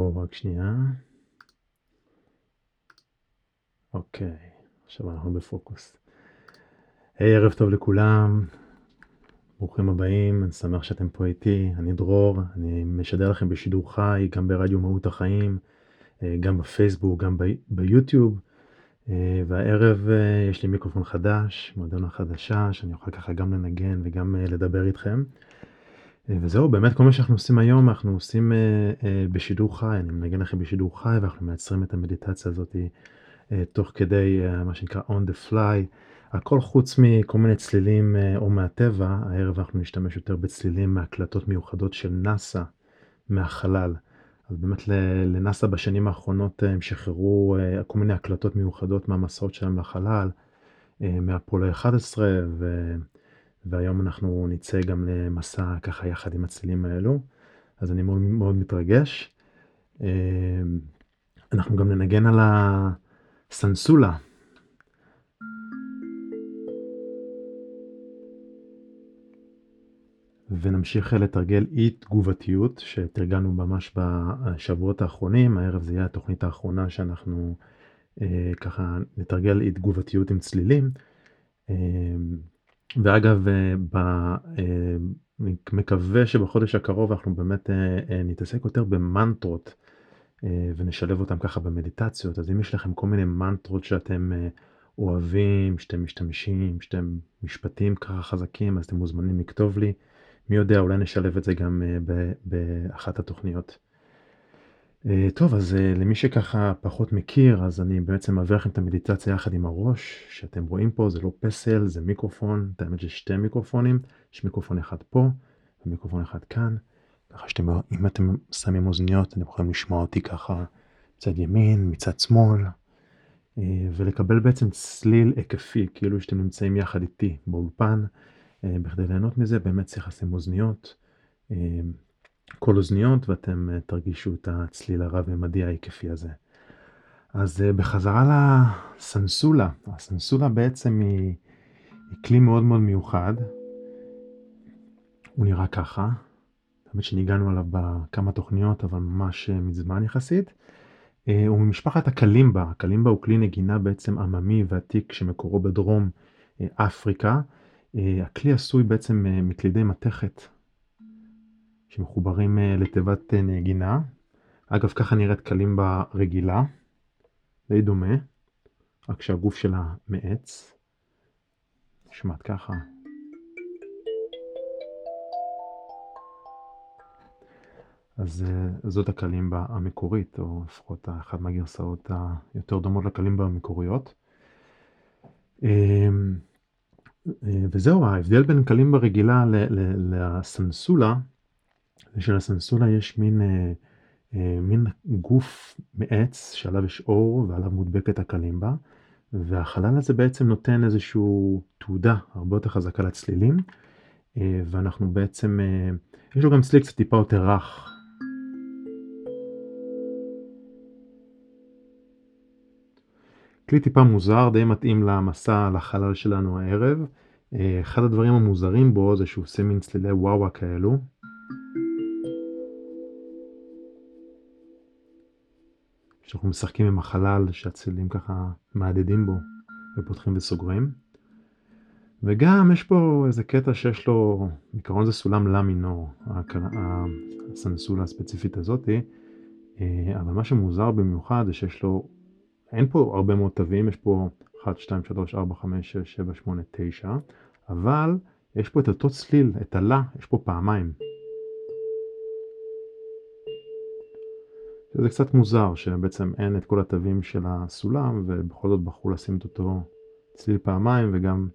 או, רק שנייה. אוקיי, עכשיו אנחנו בפוקוס. היי, ערב טוב לכולם, ברוכים הבאים, אני שמח שאתם פה איתי, אני דרור, אני משדר לכם בשידור חי, גם ברדיו מהות החיים, אה, גם בפייסבוק, גם ביוטיוב, אה, והערב אה, יש לי מיקרופון חדש, מועדונה חדשה, שאני אוכל ככה גם לנגן וגם לדבר איתכם. וזהו, באמת כל מה שאנחנו עושים היום, אנחנו עושים uh, uh, בשידור חי, אני מנגן לכם בשידור חי, ואנחנו מייצרים את המדיטציה הזאת תוך כדי מה שנקרא on the fly, הכל חוץ מכל מיני צלילים או מהטבע, הערב אנחנו נשתמש יותר בצלילים מהקלטות מיוחדות של נאסא מהחלל. אז באמת לנאסא בשנים האחרונות הם שחררו כל מיני הקלטות מיוחדות מהמסעות שלהם לחלל, מאפולו 11, ו... והיום אנחנו נצא גם למסע ככה יחד עם הצלילים האלו, אז אני מאוד מאוד מתרגש. אמ, אנחנו גם ננגן על הסנסולה. ונמשיך לתרגל אי תגובתיות שתרגלנו ממש בשבועות האחרונים, הערב זה יהיה התוכנית האחרונה שאנחנו אה, ככה נתרגל אי תגובתיות עם צלילים. אה, ואגב, אה, ב, אה, אני מקווה שבחודש הקרוב אנחנו באמת אה, נתעסק יותר במנטרות ונשלב אותם ככה במדיטציות. אז אם יש לכם כל מיני מנטרות שאתם אוהבים, שאתם משתמשים, שאתם משפטים ככה חזקים, אז אתם מוזמנים לכתוב לי. מי יודע, אולי נשלב את זה גם באחת התוכניות. אה, טוב, אז אה, למי שככה פחות מכיר, אז אני בעצם מעביר לכם את המדיטציה יחד עם הראש, שאתם רואים פה, זה לא פסל, זה מיקרופון, את האמת שתי מיקרופונים, יש מיקרופון אחד פה ומיקרופון אחד כאן, ככה שאתם, אם אתם שמים אוזניות, אתם יכולים לשמוע אותי ככה מצד ימין, מצד שמאל, אה, ולקבל בעצם צליל היקפי, כאילו שאתם נמצאים יחד איתי באולפן, בכדי ליהנות מזה באמת צריך לשים אוזניות. כל אוזניות ואתם אה, תרגישו את הצליל הרב-ממדי ההיקפי הזה. אז אה, בחזרה לסנסולה, הסנסולה בעצם היא, היא כלי מאוד מאוד מיוחד. הוא נראה ככה, האמת שניגענו עליו בכמה תוכניות אבל ממש אה, מזמן יחסית. הוא ממשפחת הקלימבה, הקלימבה הוא כלי נגינה בעצם עממי ועתיק שמקורו בדרום אפריקה. הכלי עשוי בעצם מקלידי מתכת שמחוברים אה, לתיבת אה, נגינה. אגב, ככה נראית קלימבה רגילה, די דומה, רק שהגוף שלה מעץ. נשמעת ככה. אז אה, זאת הקלימבה המקורית, או לפחות אחת מהגרסאות היותר דומות לקלימבה המקוריות. וזהו, ההבדל בין קלימבה רגילה לסנסולה ושל הסנסולה יש מין, אה, אה, מין גוף מעץ שעליו יש אור ועליו מודבקת הקלימבה, והחלל הזה בעצם נותן איזושהי תעודה הרבה יותר חזקה לצלילים, אה, ואנחנו בעצם, אה, יש לו גם צליל קצת טיפה יותר רך. כלי טיפה מוזר, די מתאים למסע לחלל שלנו הערב. אה, אחד הדברים המוזרים בו זה שהוא עושה מין צלילי וואווה כאלו. שאנחנו משחקים עם החלל שהצלילים ככה מהדהדים בו ופותחים וסוגרים. וגם יש פה איזה קטע שיש לו, בעיקרון זה סולם לה מינור, הסנסולה הספציפית הזאתי, אה, אבל מה שמוזר במיוחד זה שיש לו, אין פה הרבה מאוד תווים, יש פה 1, 2, 3, 4, 5, 6, 7, 8, 9, אבל יש פה את אותו צליל, את הלה, יש פה פעמיים. וזה קצת מוזר שבעצם אין את כל התווים של הסולם ובכל זאת בחרו לשים את אותו צליל פעמיים וגם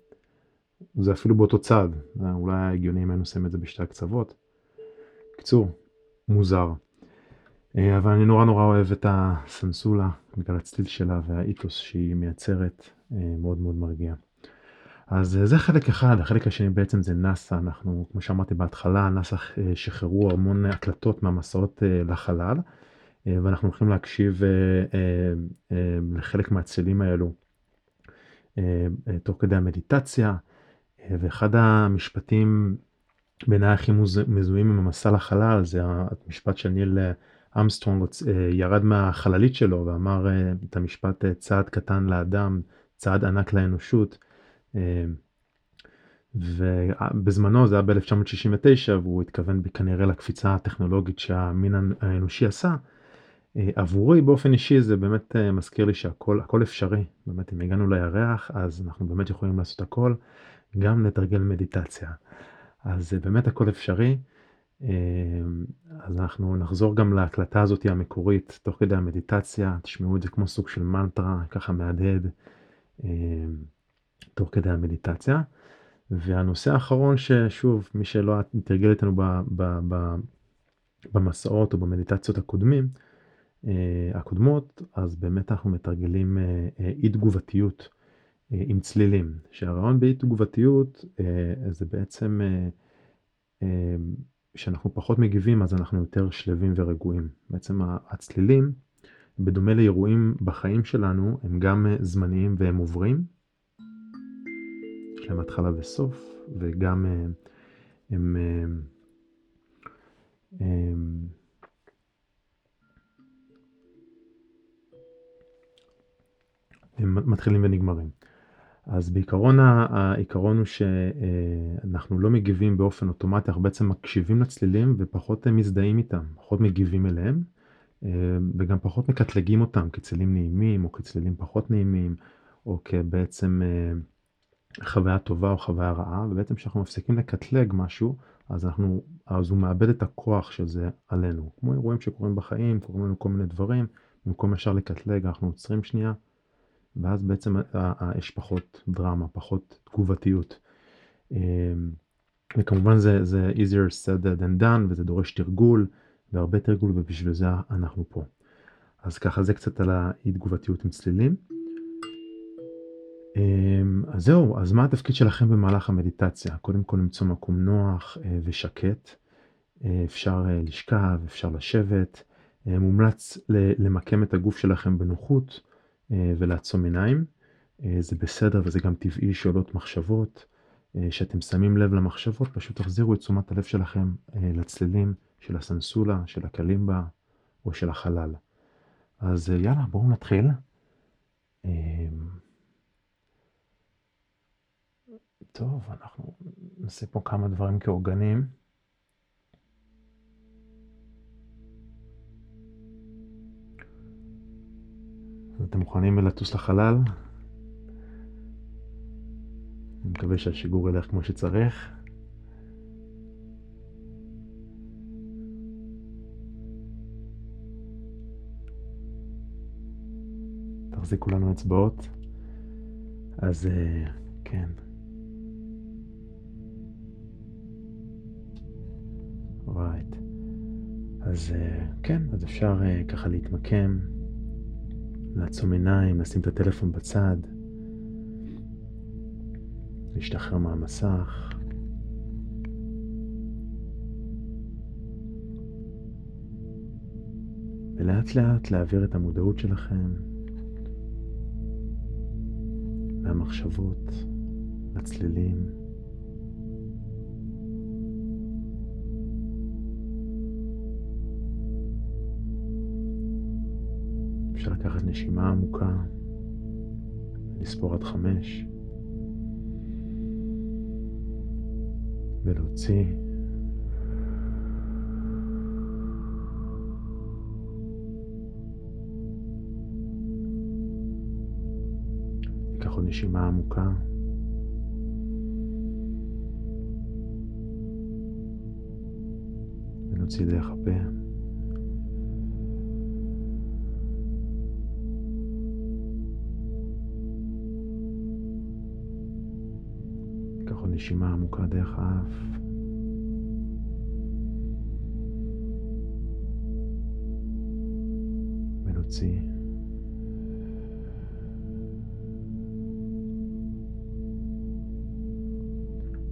זה אפילו באותו צד, זה אולי הגיוני אם היינו עושים את זה בשתי הקצוות. קצור, מוזר. אה, אבל אני נורא נורא אוהב את הסנסולה בגלל הצליל שלה והאיתוס שהיא מייצרת, אה, מאוד מאוד מרגיע. אז אה, זה חלק אחד, החלק השני בעצם זה נאסא, אנחנו כמו שאמרתי בהתחלה, נאסא שחררו המון הקלטות מהמסעות לחלל, ואנחנו הולכים להקשיב לחלק מהצלילים האלו תוך כדי המדיטציה, ואחד המשפטים בעיניי הכי מזוהים עם המסע לחלל זה המשפט של ניל אמסטרונג אה, ירד מהחללית שלו ואמר אה, את המשפט אה, צעד קטן לאדם, צעד ענק לאנושות. ובזמנו זה היה ב-1969 והוא התכוון כנראה לקפיצה הטכנולוגית שהמין האנושי עשה. עבורי באופן אישי זה באמת מזכיר לי שהכל הכל אפשרי, באמת אם הגענו לירח אז אנחנו באמת יכולים לעשות הכל, גם לתרגל מדיטציה. אז באמת הכל אפשרי. אמ, אז אנחנו נחזור גם להקלטה הזאת המקורית תוך כדי המדיטציה, תשמעו את זה כמו סוג של מנטרה, ככה מהדהד תוך כדי המדיטציה. והנושא האחרון ששוב, מי שלא תרגל איתנו במסעות או במדיטציות הקודמים, אה, הקודמות, אז באמת אנחנו מתרגלים אה, אה, אי תגובתיות עם צלילים. שהרעיון באי תגובתיות זה בעצם כשאנחנו פחות מגיבים אז אנחנו יותר שלווים ורגועים. בעצם הצלילים, בדומה לאירועים בחיים שלנו, הם גם אה, זמניים והם עוברים. יש להם התחלה וסוף, וגם אה, הם, הם, אה, הם הם מתחילים ונגמרים. אז בעיקרון העיקרון הוא שאנחנו לא מגיבים באופן אוטומטי, אנחנו בעצם מקשיבים לצלילים ופחות מזדהים איתם, פחות מגיבים אליהם וגם פחות מקטלגים אותם כצלילים נעימים או כצלילים פחות נעימים או כבעצם חוויה טובה או חוויה רעה ובעצם כשאנחנו מפסיקים לקטלג משהו אז אנחנו, אז הוא מאבד את הכוח של זה עלינו, כמו אירועים שקורים בחיים, קורים לנו כל מיני דברים, במקום ישר לקטלג אנחנו עוצרים שנייה ואז בעצם יש פחות דרמה, פחות תגובתיות. אמ, וכמובן זה, זה easier said than done וזה דורש תרגול והרבה תרגול ובשביל זה אנחנו פה. אז ככה זה קצת על האי תגובתיות עם צלילים. אמ, אז זהו, אז מה התפקיד שלכם במהלך המדיטציה? קודם כל למצוא מקום נוח אה, ושקט. אה, אפשר אה, לשכב, אפשר לשבת. מומלץ למקם את הגוף שלכם בנוחות. אה, ולעצום עיניים. אה, זה בסדר וזה גם טבעי שעולות מחשבות. אה, שאתם שמים לב למחשבות, פשוט תחזירו את תשומת הלב שלכם לצלילים של הסנסולה, של הקלימבה או של החלל. אז יאללה, בואו נתחיל. טוב, אנחנו נעשה פה כמה דברים כאורגנים. אתם מוכנים לטוס לחלל? אני מקווה שהשיגור ילך כמו שצריך. תחזיקו לנו אצבעות. אז אה, כן. רייט. אז אה, כן, אז אפשר אה, ככה להתמקם. לעצום עיניים, לשים את הטלפון בצד, להשתחרר מהמסך. ולאט לאט להעביר את המודעות שלכם מהמחשבות לצלילים. לקחת נשימה עמוקה, לספור עד חמש, ולהוציא. עוד נשימה עמוקה. ונוציא דרך הפה. נשימה עמוקה דרך האף. ונוציא.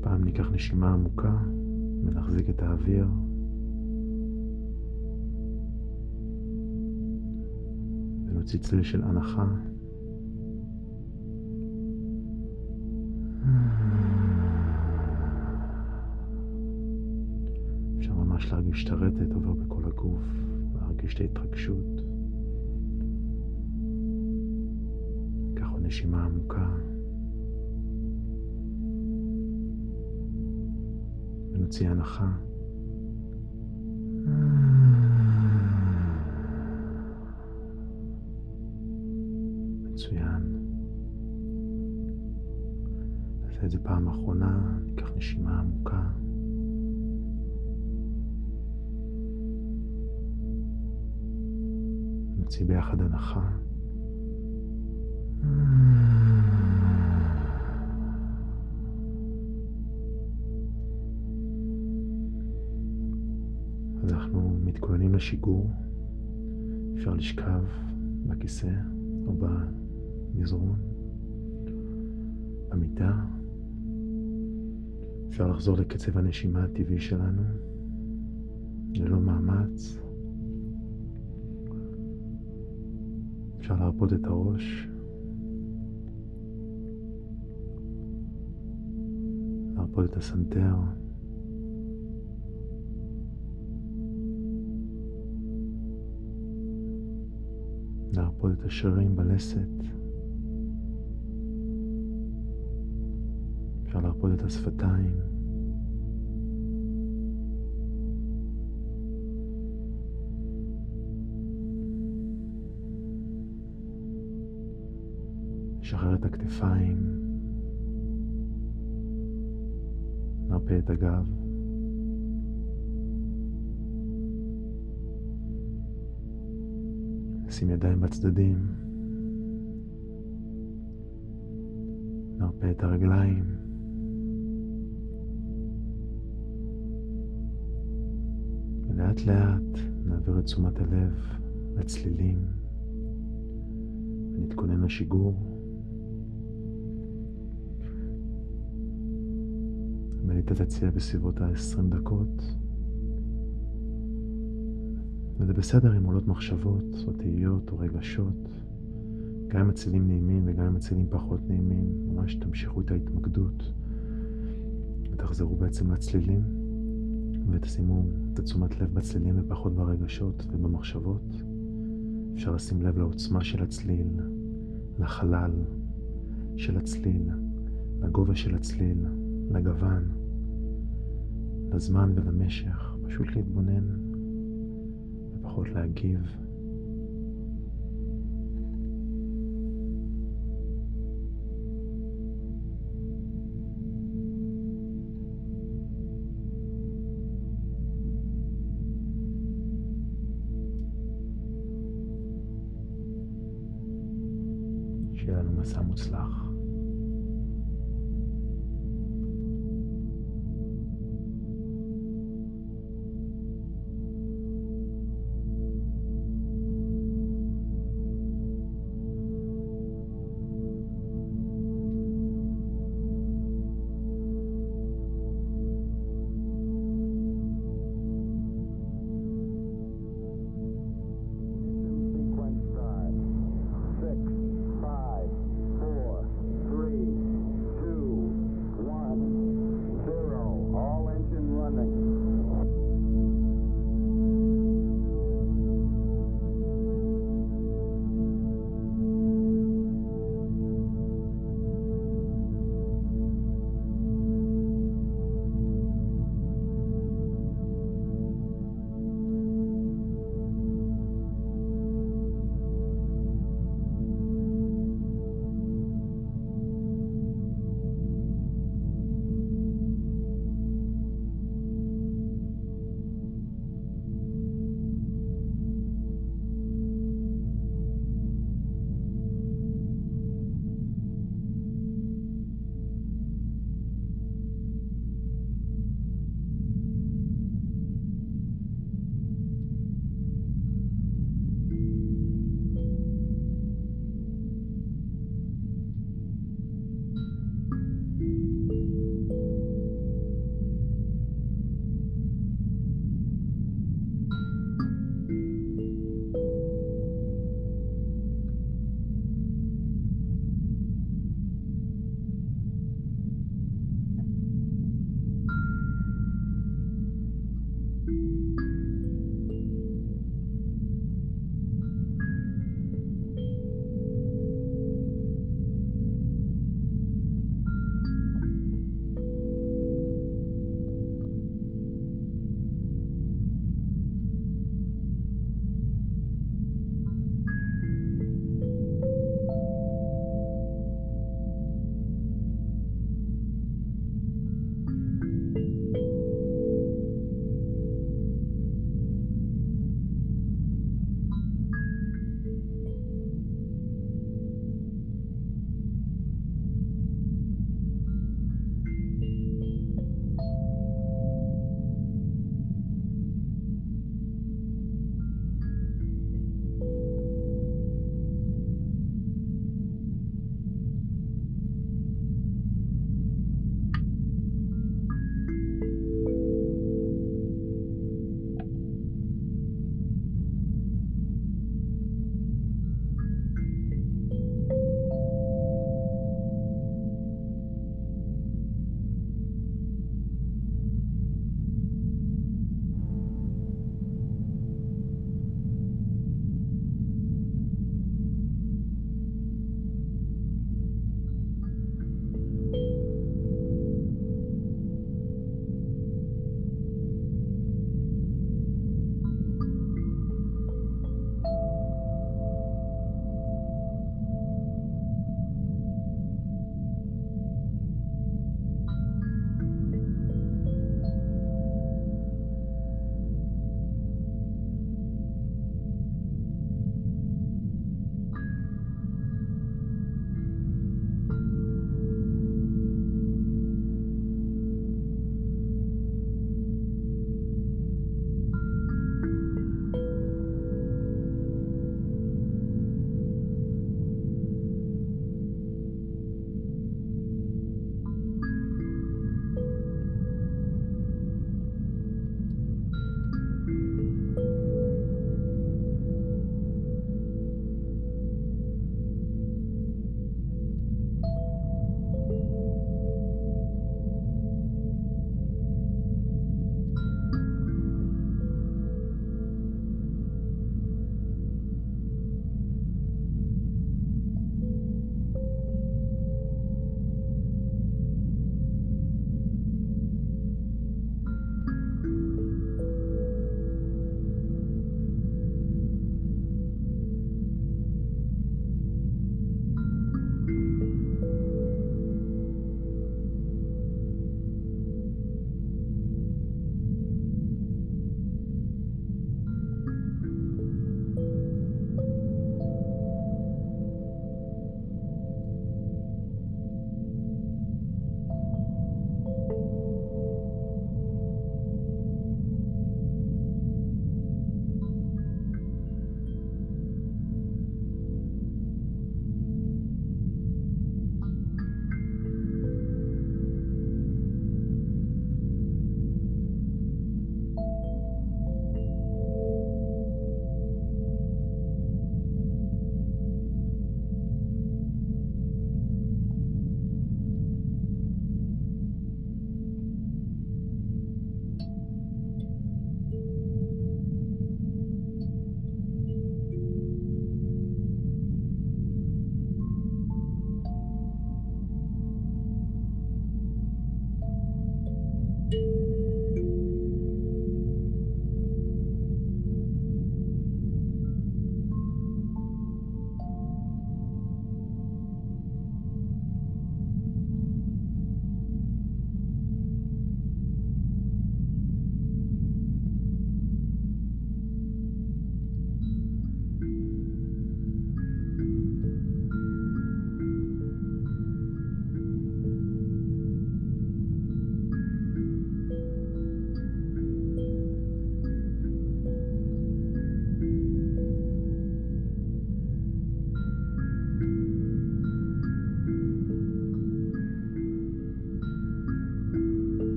פעם ניקח נשימה עמוקה ונחזיק את האוויר. ונוציא צליל של הנחה. ונוציא הנחה. מצוין. נעשה את זה פעם אחרונה, ניקח נשימה עמוקה. נוציא ביחד הנחה. מתכוננים לשיגור. אפשר לשכב בכיסא או במזרון, במיטה. אפשר לחזור לקצב הנשימה הטבעי שלנו, ללא מאמץ. אפשר להרפות את הראש. להרפות את הסנטר. להרפות את השרירים בלסת. אפשר להרפות את השפתיים. לשחרר את הכתפיים. נרפה את הגב. נשים ידיים בצדדים. נרפה את הרגליים. ולאט לאט נעביר את תשומת הלב לצלילים ונתכונן לשיגור. המדיטציה בסביבות ה-20 דקות. וזה בסדר אם עולות מחשבות או תהיות או רגשות, גם אם הצלילים נעימים וגם אם הצלילים פחות נעימים, ממש תמשיכו את ההתמקדות. ותחזרו בעצם לצלילים ותשימו את התשומת לב בצלילים ופחות ברגשות ובמחשבות. אפשר לשים לב לעוצמה של הצליל, לחלל של הצליל, לגובה של הצליל, לגוון, לזמן ולמשך, פשוט להתבונן ופחות להגיב. שיהיה לנו מסע מוצלח.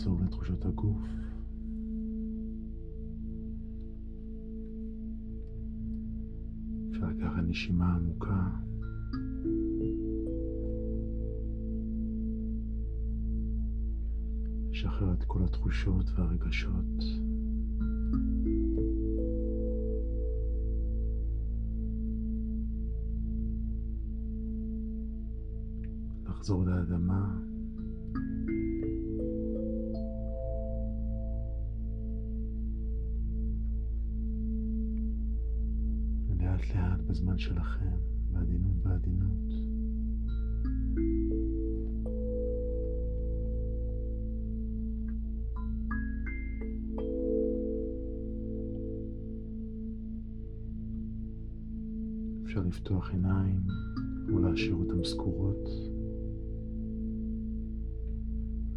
לחזור לתחושות הגוף. אפשר לקחת נשימה עמוקה. לשחרר את כל התחושות והרגשות. לחזור לאדמה. לפתוח עיניים או להשאיר אותן סגורות.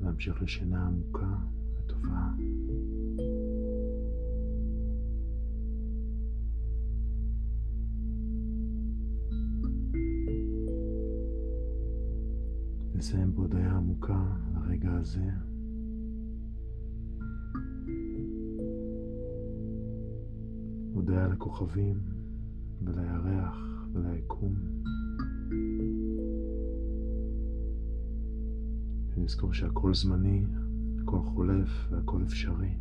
להמשיך לשינה עמוקה וטובה. נסיים בהודיה עמוקה לרגע הזה. הודיה לכוכבים ולירח וליקום. ונזכור שהכל זמני, הכל חולף והכל אפשרי.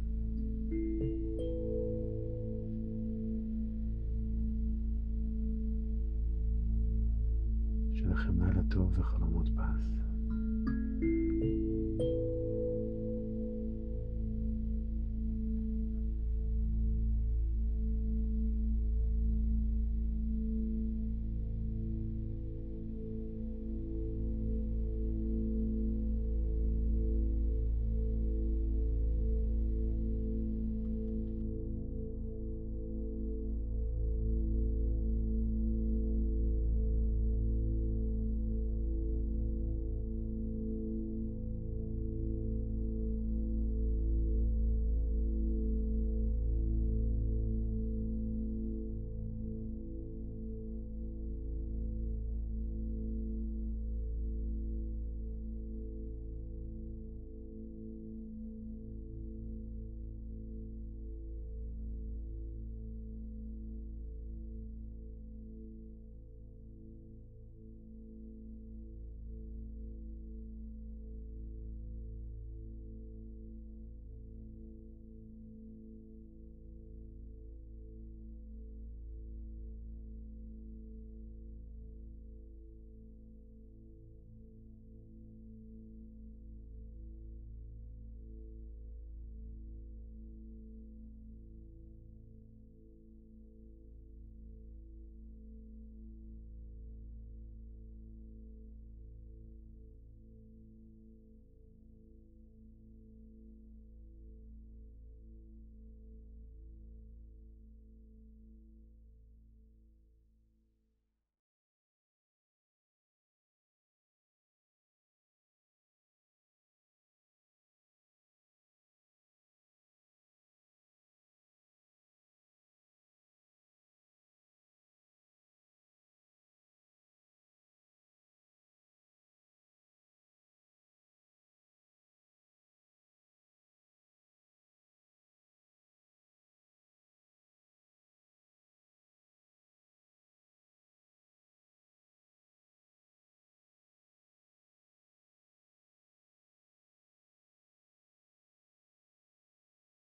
שיהיה לכם לילה טוב וחלומות